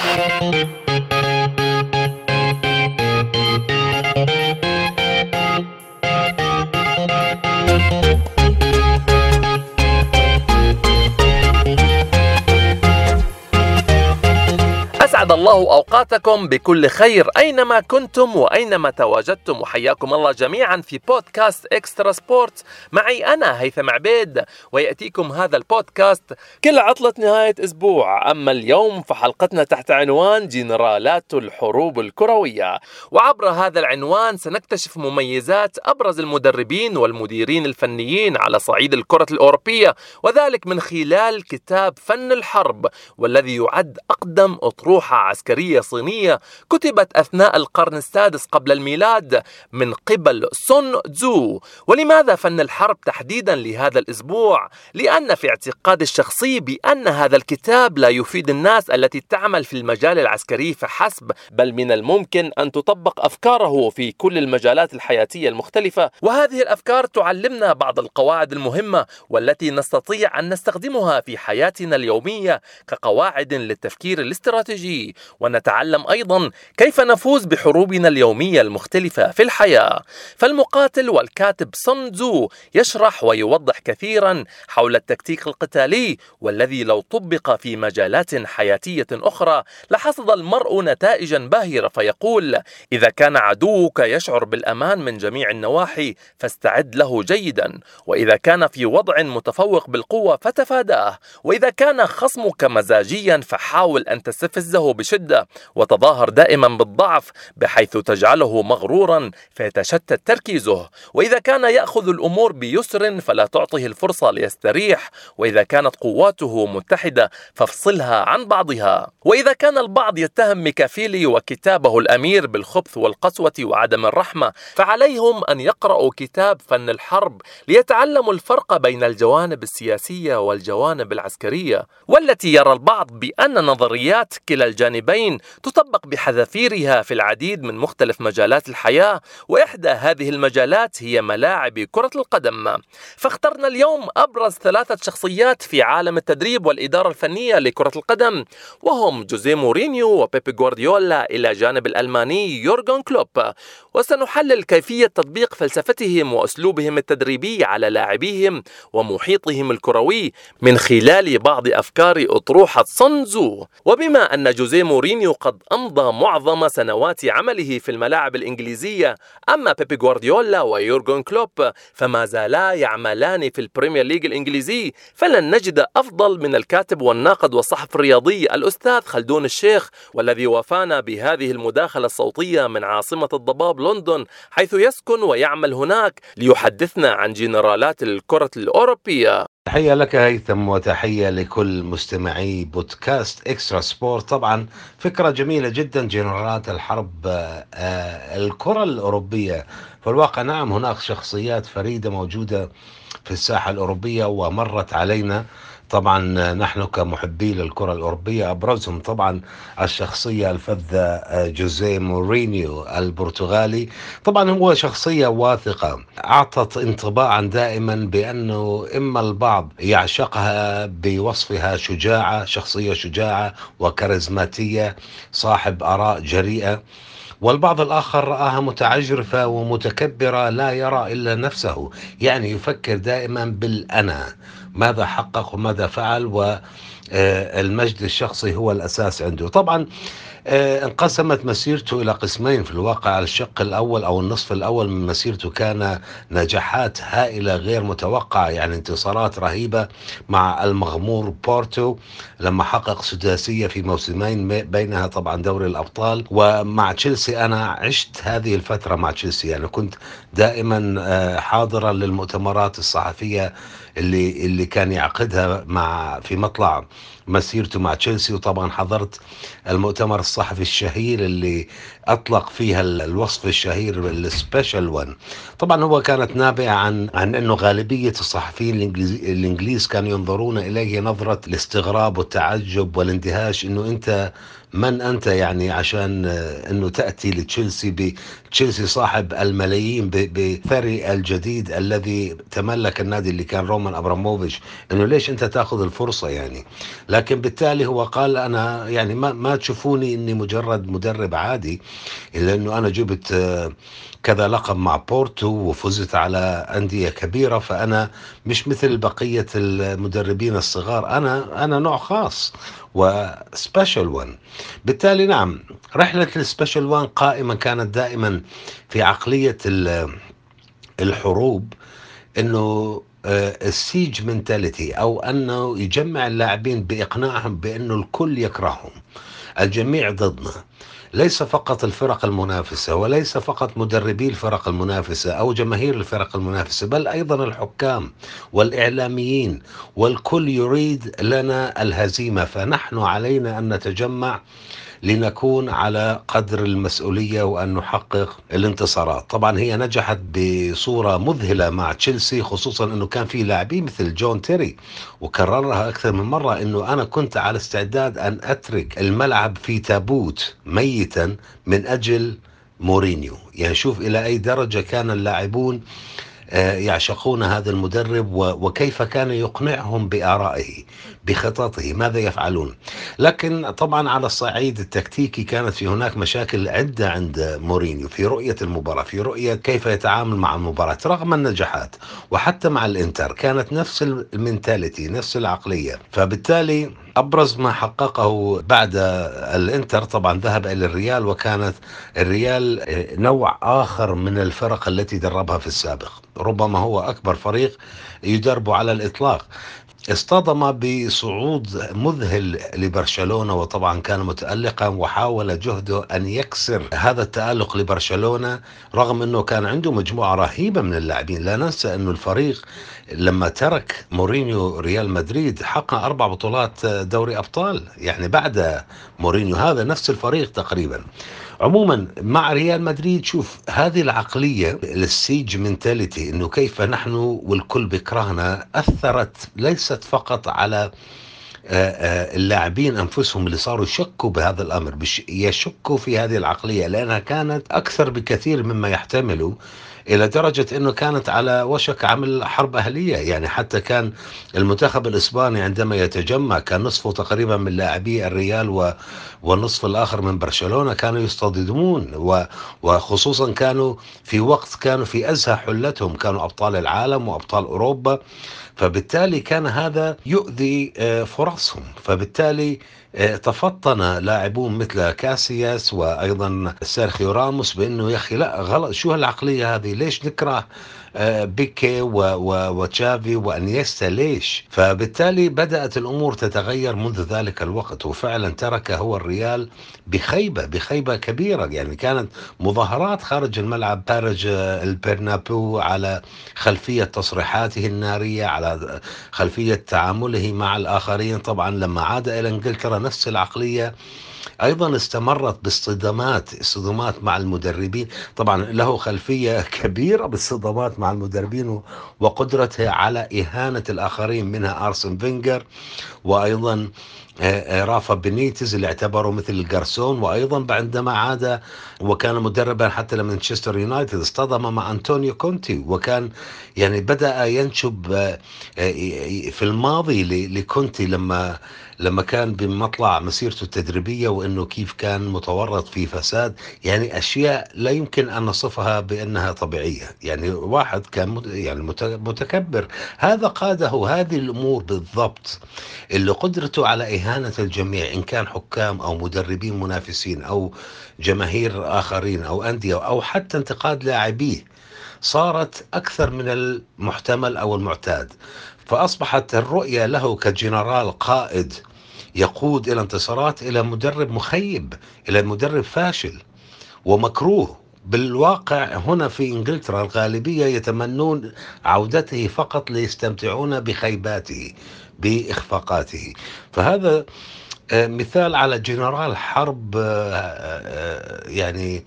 Thank. الله أوقاتكم بكل خير أينما كنتم وأينما تواجدتم. وحياكم الله جميعا في بودكاست إكسترا سبورت. معي أنا هيثم عبيد ويأتيكم هذا البودكاست كل عطلة نهاية أسبوع. أما اليوم فحلقتنا تحت عنوان جنرالات الحروب الكروية. وعبر هذا العنوان سنكتشف مميزات أبرز المدربين والمديرين الفنيين على صعيد الكرة الأوروبية وذلك من خلال كتاب فن الحرب والذي يعد أقدم أطروحة عسكرية صينية كتبت أثناء القرن السادس قبل الميلاد من قبل سون تزو. ولماذا فن الحرب تحديدا لهذا الأسبوع؟ لأن في اعتقادي الشخصي بأن هذا الكتاب لا يفيد الناس التي تعمل في المجال العسكري فحسب بل من الممكن أن تطبق أفكاره في كل المجالات الحياتية المختلفة. وهذه الأفكار تعلمنا بعض القواعد المهمة والتي نستطيع أن نستخدمها في حياتنا اليومية كقواعد للتفكير الاستراتيجي. ونتعلم أيضا كيف نفوز بحروبنا اليومية المختلفة في الحياة. فالمقاتل والكاتب تزو يشرح ويوضح كثيرا حول التكتيك القتالي والذي لو طبق في مجالات حياتية أخرى لحصد المرء نتائجا باهرة فيقول إذا كان عدوك يشعر بالأمان من جميع النواحي فاستعد له جيدا وإذا كان في وضع متفوق بالقوة فتفاداه وإذا كان خصمك مزاجيا فحاول أن تستفزه بشدة وتظاهر دائما بالضعف بحيث تجعله مغرورا فيتشتت تركيزه. وإذا كان يأخذ الأمور بيسر فلا تعطه الفرصة ليستريح. وإذا كانت قواته متحدة فافصلها عن بعضها. وإذا كان البعض يتهم ميكافيلي وكتابه الأمير بالخبث والقسوة وعدم الرحمة فعليهم أن يقرأوا كتاب فن الحرب ليتعلموا الفرق بين الجوانب السياسية والجوانب العسكرية. والتي يرى البعض بأن نظريات كلا الجانبين تطبق بحذافيرها في العديد من مختلف مجالات الحياة وإحدى هذه المجالات هي ملاعب كرة القدم. فاخترنا اليوم أبرز ثلاثة شخصيات في عالم التدريب والإدارة الفنية لكرة القدم وهم جوزيه مورينيو وبيبي غوارديولا إلى جانب الألماني يورغن كلوب. وسنحلل كيفية تطبيق فلسفتهم وأسلوبهم التدريبي على لاعبيهم ومحيطهم الكروي من خلال بعض أفكار أطروحة صنزو وبما أن جوزيه مورينيو قد أمضى معظم سنوات عمله في الملاعب الإنجليزية. أما بيبي غوارديولا ويورغن كلوب فما زالا يعملان في ال Premier League الإنجليزي. فلن نجد أفضل من الكاتب والناقد والصحفي الرياضي الأستاذ خلدون الشيخ والذي وفانا بهذه المداخلة الصوتية من عاصمة الضباب لندن حيث يسكن ويعمل هناك ليحدثنا عن جنرالات الكرة الأوروبية. تحية لك هيثم وتحية لكل مستمعي بودكاست Extra Sport. طبعا فكرة جميلة جدا جنرالات الحرب آه، الكرة الأوروبية. في الواقع نعم هناك شخصيات فريدة موجودة في الساحة الأوروبية ومرت علينا طبعا نحن كمحبي للكرة الأوروبية أبرزهم طبعا الشخصية الفذة جوزيه مورينيو البرتغالي. طبعا هو شخصية واثقة أعطت انطباعا دائما بأنه إما البعض يعشقها بوصفها شجاعة شخصية شجاعة وكاريزماتية صاحب آراء جريئة والبعض الآخر رآها متعجرفة ومتكبرة لا يرى إلا نفسه يعني يفكر دائما بالأنا. ماذا حقق وماذا فعل والمجد الشخصي هو الأساس عنده. طبعا انقسمت مسيرته إلى قسمين في الواقع الشق الأول أو النصف الأول من مسيرته كان نجاحات هائلة غير متوقعة يعني انتصارات رهيبة مع المغمور بورتو لما حقق سداسية في موسمين بينها طبعا دوري الأبطال. ومع تشيلسي أنا عشت هذه الفترة مع تشيلسي يعني كنت دائما حاضرا للمؤتمرات الصحفية اللي اللي كان يعقدها مع في مطلع مسيرته مع تشيلسي. وطبعا حضرت المؤتمر الصحفي الشهير اللي أطلق فيها الوصف الشهير السبيشال ون طبعا هو كانت نابعة عن عن إنه غالبية الصحفيين الانجليز كانوا ينظرون إليه نظرة الاستغراب والتعجب والاندهاش إنه أنت من أنت يعني عشان أنه تأتي لتشيلسي تشيلسي صاحب الملايين بثري الجديد الذي تملك النادي اللي كان رومان أبراموفيتش أنه ليش أنت تأخذ الفرصة يعني؟ لكن بالتالي هو قال أنا يعني ما, ما تشوفوني أني مجرد مدرب عادي لأنه أنا جبت كذا لقب مع بورتو وفزت على أندية كبيرة فأنا مش مثل بقية المدربين الصغار. أنا أنا نوع خاص و special one بالتالي نعم رحلة ال special one قائمة كانت دائما في عقلية الحروب إنه آه، ال siege mentality أو أنه يجمع اللاعبين بإقناعهم بأنه الكل يكرههم الجميع ضدنا. ليس فقط الفرق المنافسة وليس فقط مدربي الفرق المنافسة أو جماهير الفرق المنافسة بل أيضا الحكام والإعلاميين والكل يريد لنا الهزيمة. فنحن علينا أن نتجمع لنكون على قدر المسؤولية وأن نحقق الانتصارات. طبعا هي نجحت بصورة مذهلة مع تشيلسي خصوصا أنه كان في لاعبين مثل جون تيري وكررها أكثر من مرة أنه أنا كنت على استعداد أن أترك الملعب في تابوت ميتا من أجل مورينيو. يعني شوف إلى أي درجة كان اللاعبون يعشقون هذا المدرب وكيف كان يقنعهم بآرائه بخططه ماذا يفعلون. لكن طبعا على الصعيد التكتيكي كانت في هناك مشاكل عدة عند مورينيو في رؤية المباراة في رؤية كيف يتعامل مع المباراة رغم النجاحات وحتى مع الإنتر كانت نفس المنتاليتي نفس العقلية. فبالتالي أبرز ما حققه بعد الإنتر طبعا ذهب إلى الريال وكانت الريال نوع آخر من الفرق التي دربها في السابق. ربما هو أكبر فريق يدرب على الإطلاق. اصطدم بصعود مذهل لبرشلونة وطبعا كان متالقا وحاول جهده أن يكسر هذا التألق لبرشلونة رغم أنه كان عنده مجموعة رهيبة من اللاعبين. لا ننسى انه الفريق لما ترك مورينيو ريال مدريد حقق أربع بطولات دوري أبطال يعني بعد مورينيو هذا نفس الفريق تقريبا. عموما مع ريال مدريد شوف هذه العقلية ال siege mentality إنه كيف نحن والكل بيكرهنا أثرت ليست فقط على آه، آه، اللاعبين أنفسهم اللي صاروا يشكوا بهذا الأمر يشكوا في هذه العقلية لأنها كانت أكثر بكثير مما يحتملوا إلى درجة إنه كانت على وشك عمل حرب أهلية. يعني حتى كان المنتخب الإسباني عندما يتجمع كان نصفه تقريبا من لاعبي الريال و والنصف الآخر من برشلونة كانوا يصطدمون. وخصوصا كانوا في وقت كانوا في أزهى حلتهم. كانوا أبطال العالم وأبطال أوروبا. فبالتالي كان هذا يؤذي آه، فرصهم. فبالتالي تفطن لاعبون مثل كاسياس وأيضا سيرخيو راموس بأنه يا أخي لا غلط. شو هالعقلية هذه؟ ليش نكره بيكي وتشافي وانيستا ليش فبالتالي بدأت الأمور تتغير منذ ذلك الوقت وفعلا ترك هو الريال بخيبة بخيبة كبيرة. يعني كانت مظاهرات خارج الملعب خارج البرنابو على خلفية تصريحاته النارية على خلفية تعامله مع الآخرين. طبعا لما عاد إلى إنجلترا نفس العقلية أيضا استمرت باصطدامات اصطدامات مع المدربين. طبعا له خلفية كبيرة بالصدامات مع المدربين وقدرته على إهانة الآخرين منها أرسن فينجر وأيضا رافا بنيتز اللي اعتبره مثل الجارسون وأيضا عندما عاد وكان مدربا حتى لمانشستر يونايتد اصطدم مع أنطونيو كونتي وكان يعني بدأ ينبش آه، في الماضي لكونتي لما لما كان بمطلع مسيرته التدريبية وإنه كيف كان متورط في فساد. يعني أشياء لا يمكن أن نصفها بأنها طبيعية. يعني واحد كان يعني متكبر. هذا قاده هذه الأمور بالضبط اللي قدرته على إهانة الجميع إن كان حكام أو مدربين منافسين أو جماهير آخرين أو أندية أو حتى انتقاد لاعبيه صارت أكثر من المحتمل أو المعتاد. فأصبحت الرؤية له كجنرال قائد يقود إلى انتصارات إلى مدرب مخيب إلى مدرب فاشل ومكروه. بالواقع هنا في إنجلترا الغالبية يتمنون عودته فقط ليستمتعون بخيباته. بإخفاقاته فهذا آه، مثال على جنرال حرب آه، آه، يعني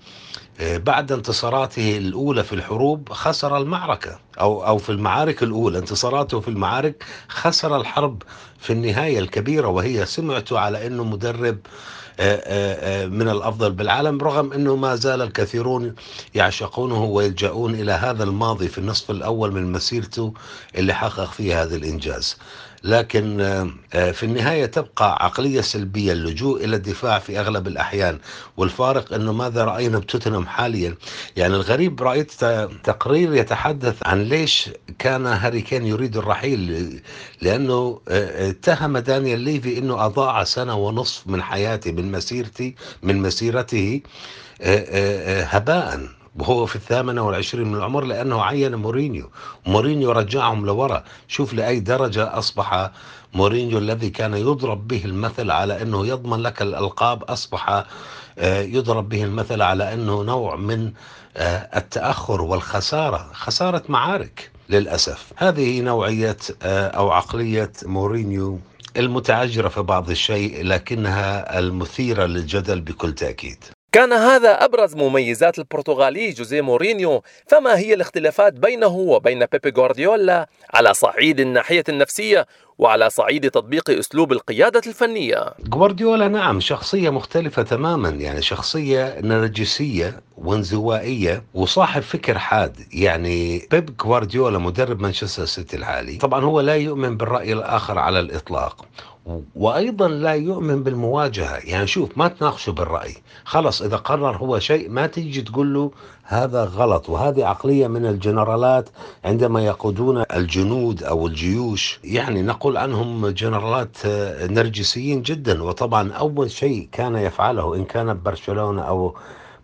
بعد انتصاراته الأولى في الحروب خسر المعركة أو أو في المعارك الأولى انتصاراته في المعارك خسر الحرب في النهاية الكبيرة وهي سمعته على أنه مدرب من الأفضل بالعالم رغم إنه ما زال الكثيرون يعشقونه ويلجؤون إلى هذا الماضي في النصف الأول من مسيرته اللي حقق فيه هذا الإنجاز. لكن آه، في النهاية تبقى عقلية سلبية اللجوء إلى الدفاع في أغلب الأحيان. والفارق أنه ماذا رأينا بتوتنهام حاليا؟ يعني الغريب رأيت تقرير يتحدث عن ليش كان هاري كين يريد الرحيل لأنه آه، اتهم دانيال ليفي أنه أضاع سنة ونصف من حياتي من مسيرتي من مسيرته آه، هباء. وهو في الثامنة والعشرين من العمر لأنه عين مورينيو. مورينيو رجعهم لورا. شوف لأي درجة أصبح مورينيو الذي كان يضرب به المثل على أنه يضمن لك الألقاب أصبح آه، يضرب به المثل على أنه نوع من آه، التأخر والخسارة. خسارة معارك للأسف. هذه نوعية آه، أو عقلية مورينيو المتعجرة في بعض الشيء لكنها المثيرة للجدل بكل تأكيد. كان هذا أبرز مميزات البرتغالي جوزيه مورينيو فما هي الاختلافات بينه وبين بيبي غوارديولا على صعيد الناحية النفسية وعلى صعيد تطبيق أسلوب القيادة الفنية؟ غوارديولا نعم شخصية مختلفة تماما يعني شخصية نرجسية وانزوائية وصاحب فكر حاد. يعني بيب غوارديولا مدرب مانشستر سيتي الحالي طبعا هو لا يؤمن بالرأي الآخر على الإطلاق. وأيضا لا يؤمن بالمواجهة. يعني شوف ما تناقشه بالرأي. خلص إذا قرر هو شيء ما تيجي تقول له هذا غلط. وهذه عقلية من الجنرالات عندما يقودون الجنود أو الجيوش. يعني نقول عنهم جنرالات نرجسيين جدا. وطبعا أول شيء كان يفعله إن كان ببرشلونه أو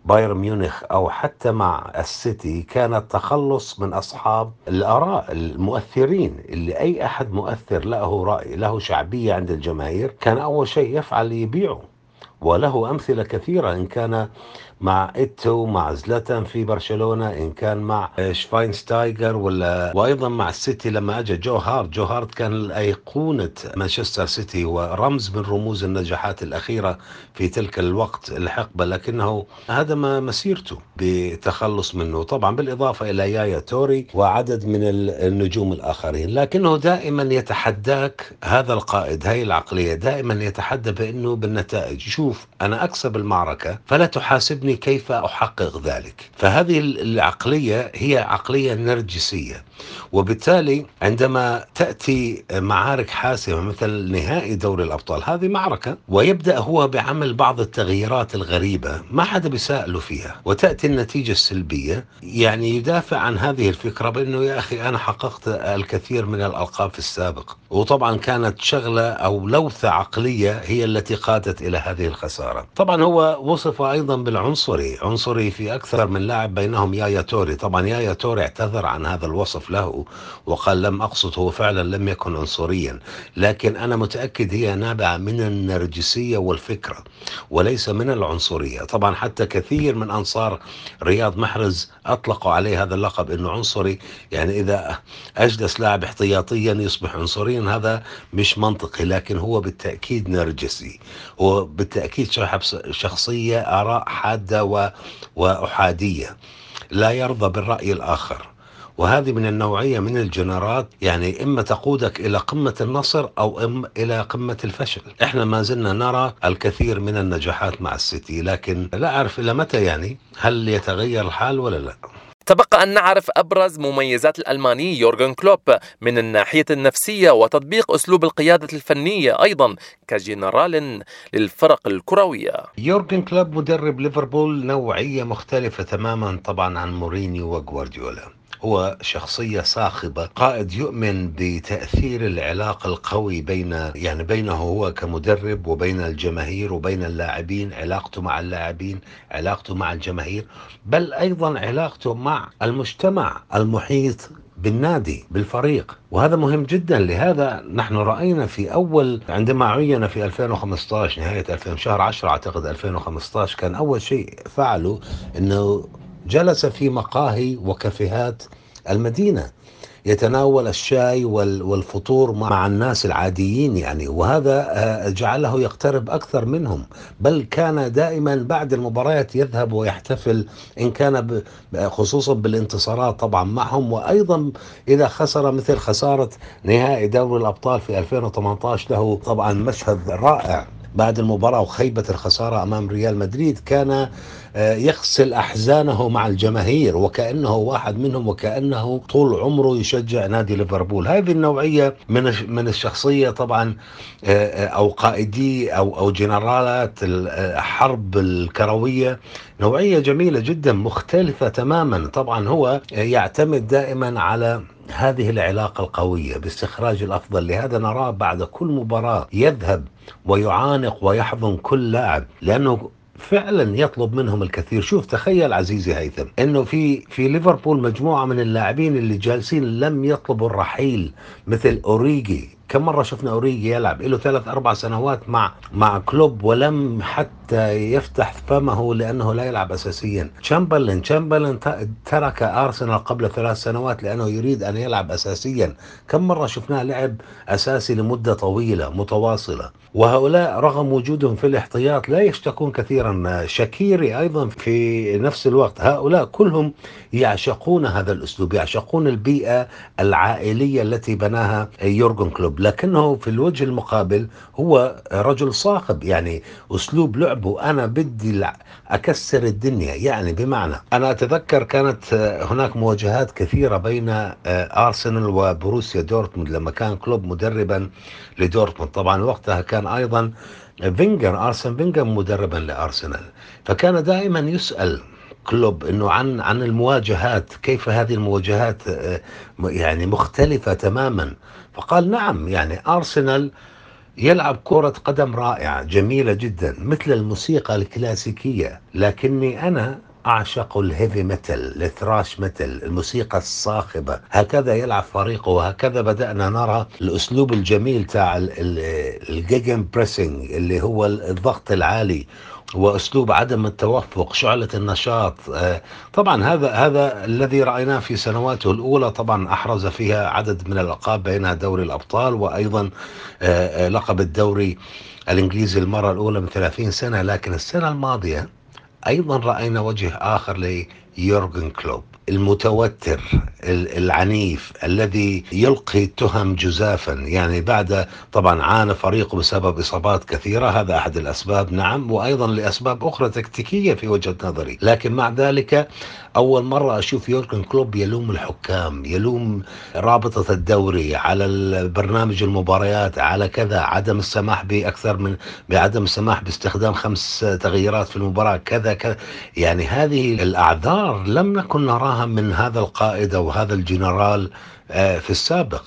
بايرن ميونخ أو حتى مع السيتي كان التخلص من أصحاب الآراء المؤثرين اللي أي أحد مؤثر له رأي له شعبية عند الجماهير كان أول شيء يفعل يبيعه. وله أمثلة كثيرة إن كان مع إيتو مع زلاتان في برشلونة إن كان مع شفاينستايجر ولا وأيضا مع السيتي لما أجى جو هارت. جو هارت كان أيقونة مانشستر سيتي ورمز من رموز النجاحات الأخيرة في تلك الوقت الحقبة لكنه هدم مسيرته بتخلص منه. طبعا بالإضافة إلى يايا توري وعدد من النجوم الآخرين. لكنه دائما يتحداك هذا القائد هاي العقلية دائما يتحدى بأنه بالنتائج. شوف أنا أكسب المعركة فلا تحاسبني تعلمني كيف أحقق ذلك؟ فهذه العقلية هي عقلية نرجسية. وبالتالي عندما تأتي معارك حاسمة مثل نهائي دوري الأبطال هذه معركة ويبدأ هو بعمل بعض التغييرات الغريبة ما حدا بيسأله فيها. وتأتي النتيجة السلبية يعني يدافع عن هذه الفكرة بأنه يا أخي أنا حققت الكثير من الألقاب في السابق. وطبعا كانت شغلة أو لوثة عقلية هي التي قادت إلى هذه الخسارة. طبعا هو وصف أيضا بالعنصري عنصري في أكثر من لاعب بينهم يايا توري. طبعا يايا توري اعتذر عن هذا الوصف له وقال لم أقصد هو فعلا لم يكن عنصريا. لكن أنا متأكد هي نابعة من النرجسية والفكرة وليس من العنصرية. طبعا حتى كثير من أنصار رياض محرز أطلقوا عليه هذا اللقب أنه عنصري. يعني إذا أجلس لاعب احتياطيا يصبح عنصريا هذا مش منطقي لكن هو بالتأكيد نرجسي. هو بالتأكيد شخصية آراء حادة وأحادية. لا يرضى بالرأي الآخر. وهذه من النوعية من الجنرالات يعني إما تقودك إلى قمة النصر أو إما إلى قمة الفشل. إحنا ما زلنا نرى الكثير من النجاحات مع السيتي لكن لا أعرف إلى متى يعني هل يتغير الحال ولا لا؟ تبقى أن نعرف أبرز مميزات الألماني يورغن كلوب من الناحية النفسية وتطبيق أسلوب القيادة الفنية أيضا كجنرال للفرق الكروية. يورغن كلوب مدرب ليفربول نوعية مختلفة تماما طبعا عن مورينيو وغوارديولا هو شخصية صاخبة. قائد يؤمن بتأثير العلاقة القوي بين يعني بينه هو كمدرب وبين الجماهير وبين اللاعبين علاقته مع اللاعبين علاقته مع الجماهير بل أيضا علاقته مع المجتمع المحيط بالنادي بالفريق. وهذا مهم جدا. لهذا نحن رأينا في أول عندما عين في 2015 نهاية 2000 شهر 10 أعتقد 2015 كان أول شيء فعله أنه جلس في مقاهي وكافيهات المدينة. يتناول الشاي والفطور مع الناس العاديين يعني وهذا آه، جعله يقترب أكثر منهم. بل كان دائما بعد المباريات يذهب ويحتفل إن كان خصوصا بالانتصارات طبعا معهم. وأيضا إذا خسر مثل خسارة نهائي دوري الأبطال في 2018 له طبعا مشهد رائع. بعد المباراة وخيبة الخسارة أمام ريال مدريد كان يغسل أحزانه مع الجماهير وكأنه واحد منهم وكأنه طول عمره يشجع نادي ليفربول. هذه النوعية من من الشخصية طبعا آه، آه، أو قائدي أو أو جنرالات الحرب الكروية. نوعية جميلة جدا مختلفة تماما. طبعا هو يعتمد دائما على هذه العلاقة القوية باستخراج الأفضل. لهذا نراه بعد كل مباراة يذهب ويعانق ويحضن كل لاعب لأنه فعلا يطلب منهم الكثير. شوف تخيل عزيزي هيثم إنه في في ليفربول مجموعة من اللاعبين اللي جالسين لم يطلبوا الرحيل مثل أوريجي. كم مرة شفنا أوريجي يلعب؟ له ثلاث أربع سنوات مع مع كلوب ولم حتى يفتح فمه لأنه لا يلعب أساسيا. تشامبرلين تشامبرلين ترك أرسنال قبل ثلاث سنوات لأنه يريد أن يلعب أساسيا. كم مرة شفناه لعب أساسي لمدة طويلة متواصلة. وهؤلاء رغم وجودهم في الاحتياط لا يشتكون كثيرا. شكيري أيضا في نفس الوقت. هؤلاء كلهم يعشقون هذا الأسلوب يعشقون البيئة العائلية التي بناها يورجن كلوب. لكنه في الوجه المقابل هو رجل صاخب يعني أسلوب لعبه أنا بدي أكسر الدنيا. يعني بمعنى أنا أتذكر كانت هناك مواجهات كثيرة بين أرسنال وبوروسيا دورتموند لما كان كلوب مدربا لدورتموند. طبعا وقتها كان أيضا فينجر أرسن فينجر مدربا لأرسنال. فكان دائما يسأل كلوب إنه عن عن المواجهات كيف هذه المواجهات يعني مختلفة تماما. فقال نعم يعني أرسنال يلعب كرة قدم رائعة جميلة جدا مثل الموسيقى الكلاسيكية. لكني أنا أعشق ال heavy metal ال thrash metal الموسيقى الصاخبة. هكذا يلعب فريقه وهكذا بدأنا نرى الأسلوب الجميل تاع ال gegenpressing اللي هو الضغط العالي. واسلوب عدم التوقف شعلة النشاط. آه، طبعا هذا هذا الذي رأيناه في سنواته الأولى طبعا أحرز فيها عدد من الألقاب بينها دوري الأبطال وأيضا آه، آه، لقب الدوري الإنجليزي المرة الأولى من 30 سنة. لكن السنة الماضية أيضا رأينا وجه آخر ليورجن كلوب. المتوتر العنيف الذي يلقي التهم جزافا. يعني بعد طبعا عانى فريقه بسبب إصابات كثيرة هذا أحد الأسباب. نعم وأيضا لأسباب أخرى تكتيكية في وجهة نظري. لكن مع ذلك أول مرة أشوف يورجن كلوب يلوم الحكام يلوم رابطة الدوري على برنامج المباريات على كذا عدم السماح بأكثر من بعدم السماح باستخدام خمس تغييرات في المباراة كذا كذا. يعني هذه الأعذار لم نكن نراها من هذا القائد أو هذا الجنرال آه، في السابق.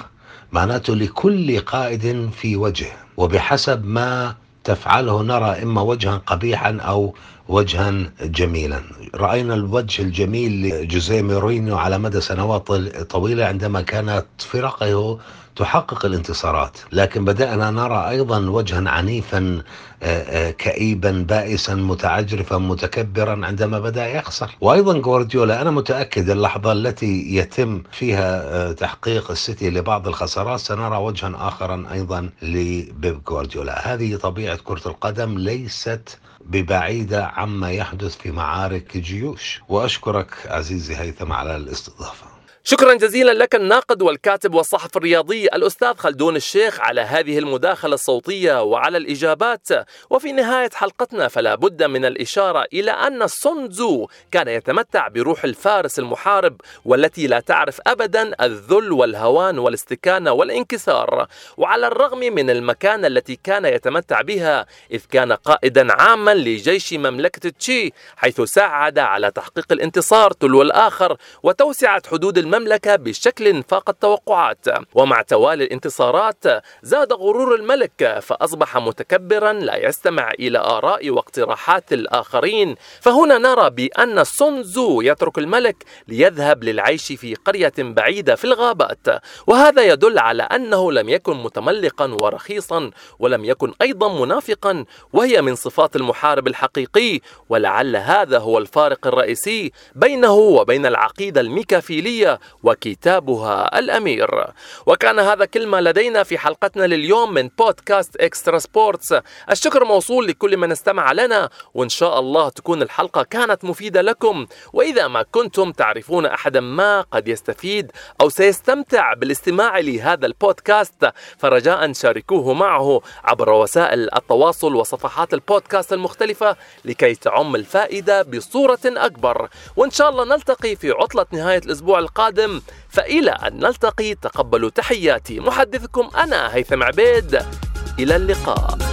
معناته لكل قائد في وجه وبحسب ما تفعله نرى إما وجها قبيحا أو وجها جميلا. رأينا الوجه الجميل لجوزيه مورينيو على مدى سنوات طويلة عندما كانت فرقه تحقق الانتصارات. لكن بدأنا نرى أيضا وجها عنيفا آه، آه، كئيبا بائسا متعجرفا متكبرا عندما بدأ يخسر. وأيضا جوارديولا أنا متأكد اللحظة التي يتم فيها آه، تحقيق السيتي لبعض الخسارات سنرى وجها آخرا أيضا لبيب جوارديولا هذه طبيعة كرة القدم ليست ببعيدة عما يحدث في معارك جيوش. وأشكرك عزيزي هيثم على الاستضافة. شكرا جزيلا لك الناقد والكاتب والصحفي الرياضي الأستاذ خلدون الشيخ على هذه المداخلة الصوتية وعلى الإجابات. وفي نهاية حلقتنا فلا بد من الإشارة إلى أن سونزو كان يتمتع بروح الفارس المحارب والتي لا تعرف أبدا الذل والهوان والاستكانة والانكسار. وعلى الرغم من المكانة التي كان يتمتع بها إذ كان قائدا عاما لجيش مملكة تشي حيث ساعد على تحقيق الانتصار تلو الآخر وتوسعة حدود المملكة بشكل فاق التوقعات. ومع توالي الانتصارات زاد غرور الملك فأصبح متكبرا لا يستمع إلى آراء واقتراحات الآخرين. فهنا نرى بأن سونزو يترك الملك ليذهب للعيش في قرية بعيدة في الغابات. وهذا يدل على أنه لم يكن متملقا ورخيصا ولم يكن أيضا منافقا وهي من صفات المحارب الحقيقي. ولعل هذا هو الفارق الرئيسي بينه وبين العقيدة الميكافيلية وكتابها الأمير. وكان هذا كل ما لدينا في حلقتنا لليوم من بودكاست Extra Sports. الشكر موصول لكل من استمع لنا وإن شاء الله تكون الحلقة كانت مفيدة لكم. وإذا ما كنتم تعرفون أحدا ما قد يستفيد أو سيستمتع بالاستماع لهذا البودكاست فرجاء شاركوه معه عبر وسائل التواصل وصفحات البودكاست المختلفة لكي تعم الفائدة بصورة أكبر. وإن شاء الله نلتقي في عطلة نهاية الأسبوع القادم فإلى أن نلتقي تقبلوا تحياتي. محدثكم أنا هيثم عبيد. إلى اللقاء.